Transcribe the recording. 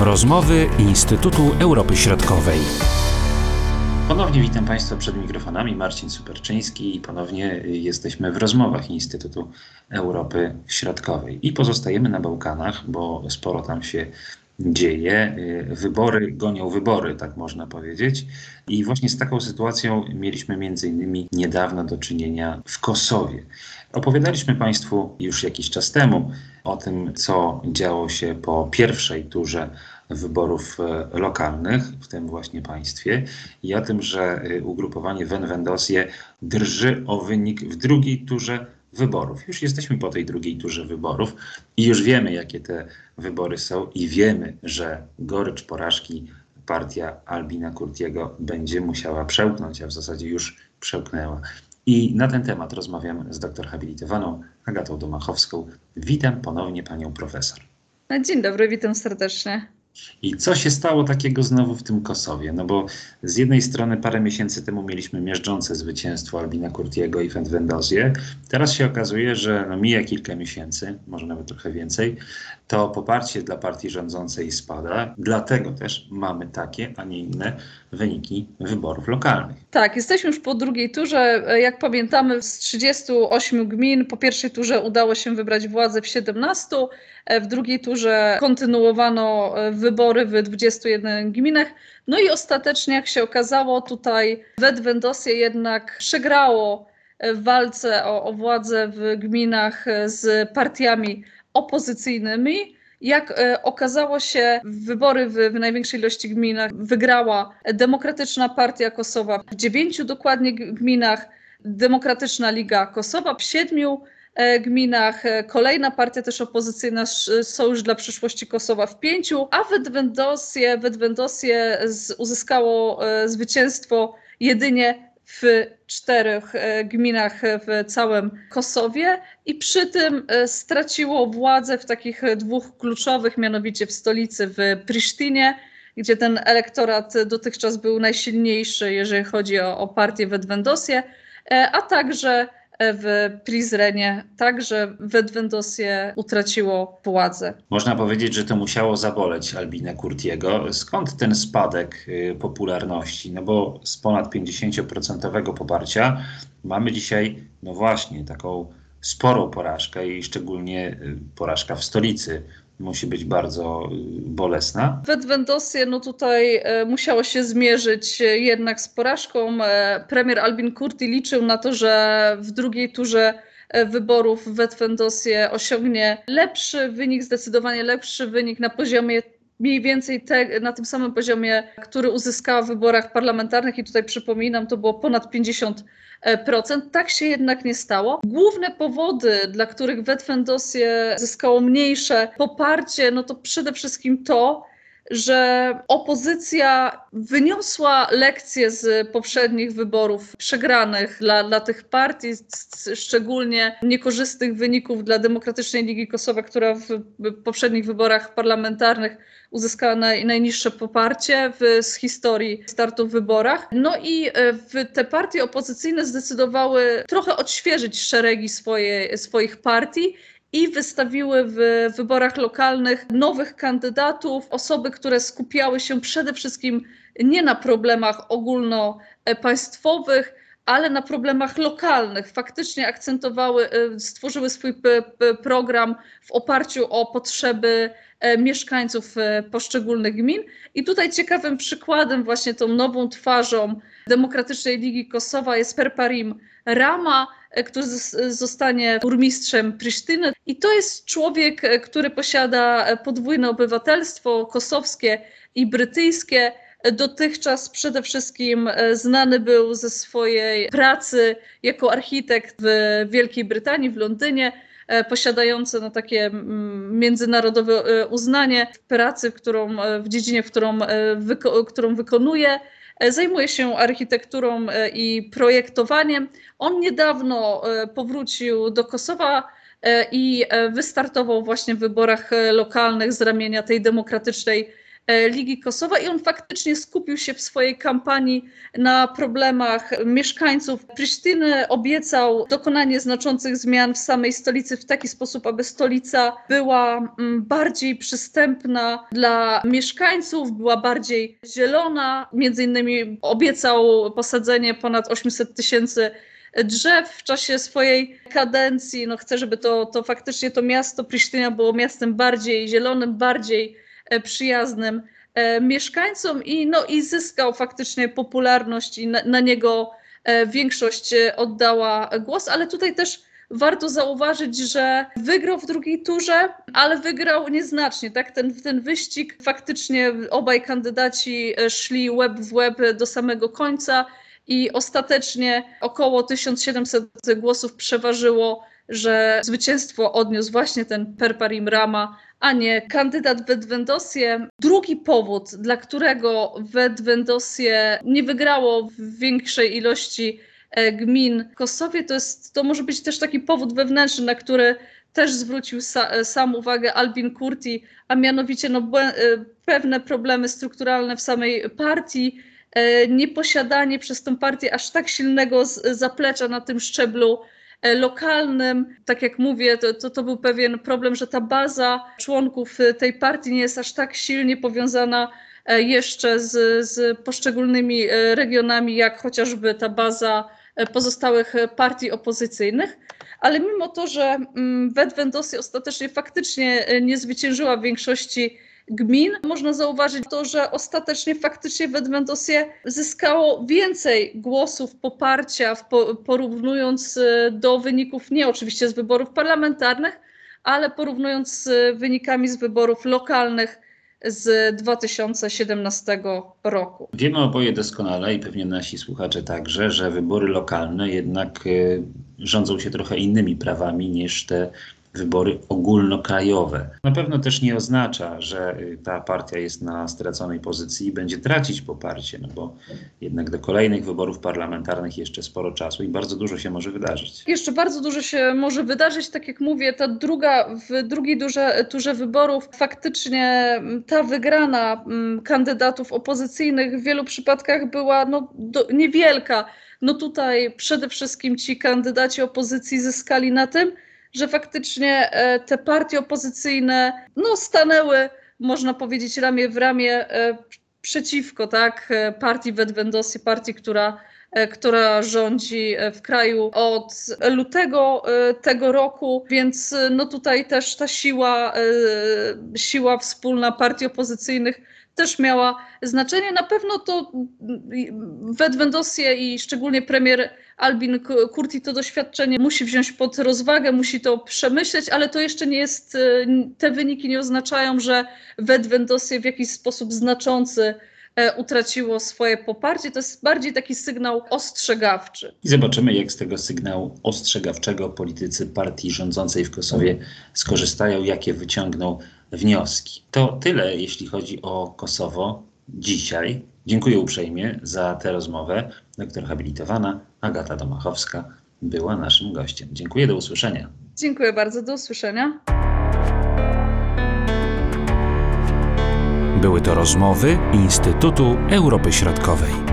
Rozmowy Instytutu Europy Środkowej. Ponownie witam Państwa przed mikrofonami. Marcin Superczyński i ponownie jesteśmy w rozmowach Instytutu Europy Środkowej. I pozostajemy na Bałkanach, bo sporo tam się dzieje. Wybory gonią wybory, tak można powiedzieć. I właśnie z taką sytuacją mieliśmy między innymi niedawno do czynienia w Kosowie. Opowiadaliśmy Państwu już jakiś czas temu o tym, co działo się po pierwszej turze wyborów e, lokalnych w tym właśnie państwie i o tym, że e, ugrupowanie Venvendosie drży o wynik w drugiej turze wyborów. Już jesteśmy po tej drugiej turze wyborów i już wiemy, jakie te wybory są i wiemy, że gorycz porażki partia Albina Kurtiego będzie musiała przełknąć, a w zasadzie już przełknęła. I na ten temat rozmawiam z doktor habilitowaną Agatą Domachowską. Witam ponownie panią profesor. Dzień dobry, witam serdecznie. I co się stało takiego znowu w tym Kosowie? No bo z jednej strony parę miesięcy temu mieliśmy miażdżące zwycięstwo Albina Kurtiego i Fendwendozie. Teraz się okazuje, że no mija kilka miesięcy, może nawet trochę więcej, to poparcie dla partii rządzącej spada. Dlatego też mamy takie, a nie inne wyniki wyborów lokalnych. Tak, jesteśmy już po drugiej turze. Jak pamiętamy, z 38 gmin po pierwszej turze udało się wybrać władzę w 17. W drugiej turze kontynuowano wybory w 21 gminach. No i ostatecznie, jak się okazało, tutaj Wedwendosie jednak przegrało w walce o, o władzę w gminach z partiami opozycyjnymi. Jak e, okazało się, wybory w, w, największej ilości gminach wygrała Demokratyczna Partia Kosowa w dziewięciu dokładnie gminach, Demokratyczna Liga Kosowa w siedmiu e, gminach, e, kolejna partia też opozycyjna Sojusz dla Przyszłości Kosowa w pięciu, a Wedwendosie, Wedwendosie uzyskało zwycięstwo jedynie w czterech e, gminach w całym Kosowie i przy tym e, straciło władzę w takich dwóch kluczowych, mianowicie w stolicy w Prisztinie, gdzie ten elektorat dotychczas był najsilniejszy, jeżeli chodzi o, o partię Wedwendosie, e, a także w Prizrenie, także Wedwendosie utraciło władzę. Można powiedzieć, że to musiało zaboleć Albinę Kurtiego. Skąd ten spadek y, popularności? No bo z ponad 50% poparcia mamy dzisiaj, no właśnie, taką sporą porażkę i szczególnie y, porażka w stolicy musi być bardzo y, bolesna. Wedwendosie no tutaj e, musiało się zmierzyć jednak z porażką. E, premier Albin Kurti liczył na to, że w drugiej turze e, wyborów Wedwendosie osiągnie lepszy wynik, zdecydowanie lepszy wynik na poziomie mniej więcej te, na tym samym poziomie, który uzyskała w wyborach parlamentarnych i tutaj przypominam, to było ponad 50 procent. Tak się jednak nie stało. Główne powody, dla których Wetfendosie zyskało mniejsze poparcie, no to przede wszystkim to, że opozycja wyniosła lekcje z poprzednich wyborów przegranych dla, dla tych partii, szczególnie niekorzystnych wyników dla Demokratycznej Ligi Kosowa, która w poprzednich wyborach parlamentarnych uzyskała naj, najniższe poparcie w, z historii startu w wyborach. No i e, w te partie opozycyjne zdecydowały trochę odświeżyć szeregi swoje, swoich partii i wystawiły w wyborach lokalnych nowych kandydatów, osoby, które skupiały się przede wszystkim nie na problemach ogólnopaństwowych, ale na problemach lokalnych. Faktycznie akcentowały, e, stworzyły swój program w oparciu o potrzeby e, mieszkańców e, poszczególnych gmin. I tutaj ciekawym przykładem, właśnie tą nową twarzą Demokratycznej Ligi Kosowa jest Perparim Rama, który zostanie burmistrzem Prisztyny. I to jest człowiek, który posiada podwójne obywatelstwo kosowskie i brytyjskie dotychczas przede wszystkim e, znany był ze swojej pracy jako architekt w Wielkiej Brytanii, w Londynie, e, posiadający no, takie międzynarodowe e, uznanie w pracy, którą, w dziedzinie, w którą, wyko którą wykonuje. Zajmuje się architekturą i projektowaniem. On niedawno powrócił do Kosowa i wystartował właśnie w wyborach lokalnych z ramienia tej demokratycznej e, Ligi Kosowa i on faktycznie skupił się w swojej kampanii na problemach mieszkańców. Prisztyny obiecał dokonanie znaczących zmian w samej stolicy w taki sposób, aby stolica była mm, bardziej przystępna dla mieszkańców, była bardziej zielona. Między innymi obiecał posadzenie ponad 800 tysięcy drzew w czasie swojej kadencji. No chcę, żeby to, to faktycznie to miasto Prisztyna było miastem bardziej zielonym, bardziej e, przyjaznym e, mieszkańcom i, no, i zyskał faktycznie popularność i na, na niego e, większość e, oddała głos, ale tutaj też warto zauważyć, że wygrał w drugiej turze, ale wygrał nieznacznie. Tak? Ten, ten wyścig faktycznie obaj kandydaci e, szli łeb w łeb do samego końca i ostatecznie około 1700 głosów przeważyło, że zwycięstwo odniósł właśnie ten Perparim Rama, a nie kandydat Wedwendosie. Drugi powód, dla którego Wedwendosie nie wygrało w większej ilości e, gmin w Kosowie, to, jest, to może być też taki powód wewnętrzny, na który też zwrócił sa, e, sam uwagę Albin Kurti, a mianowicie no, błę- e, pewne problemy strukturalne w samej partii, nieposiadanie przez tę partię aż tak silnego zaplecza na tym szczeblu lokalnym. Tak jak mówię, to, to, to był pewien problem, że ta baza członków e, tej partii nie jest aż tak silnie powiązana e, jeszcze z, z poszczególnymi e, regionami, jak chociażby ta baza e, pozostałych e, partii opozycyjnych. Ale mimo to, że mm, Wedwendosy ostatecznie faktycznie e, nie zwyciężyła w większości gmin, można zauważyć to, że ostatecznie faktycznie Wedwendosie zyskało więcej głosów poparcia, po, porównując e, do wyników nie oczywiście z wyborów parlamentarnych, ale porównując z wynikami z wyborów lokalnych z 2017 roku. Wiemy oboje doskonale i pewnie nasi słuchacze także, że wybory lokalne jednak y, rządzą się trochę innymi prawami niż te wybory ogólnokrajowe. Na pewno też nie oznacza, że y, ta partia jest na straconej pozycji i będzie tracić poparcie, no bo jednak do kolejnych wyborów parlamentarnych jeszcze sporo czasu i bardzo dużo się może wydarzyć. Jeszcze bardzo dużo się może wydarzyć, tak jak mówię, ta druga, w drugiej durze, turze wyborów faktycznie ta wygrana kandydatów opozycyjnych w wielu przypadkach była no, do, niewielka. No tutaj przede wszystkim ci kandydaci opozycji zyskali na tym, że faktycznie e, te partie opozycyjne no, stanęły, można powiedzieć, ramię w ramię e, przeciwko tak, e, partii Wedwendosy, partii, która która rządzi w kraju od lutego tego roku, więc no tutaj też ta siła, siła wspólna partii opozycyjnych też miała znaczenie. Na pewno to Wedwendosie i szczególnie premier Albin Kurti to doświadczenie musi wziąć pod rozwagę, musi to przemyśleć, ale to jeszcze nie jest, e, te wyniki nie oznaczają, że Wedwendosie w jakiś sposób znaczący e, utraciło swoje poparcie. To jest bardziej taki sygnał ostrzegawczy. I zobaczymy, jak z tego sygnału ostrzegawczego politycy partii rządzącej w Kosowie skorzystają, jakie wyciągną wnioski. To tyle, jeśli chodzi o Kosowo dzisiaj. Dziękuję uprzejmie za tę rozmowę. Doktor habilitowana Agata Domachowska była naszym gościem. Dziękuję, do usłyszenia. Dziękuję bardzo, do usłyszenia. Były to rozmowy Instytutu Europy Środkowej.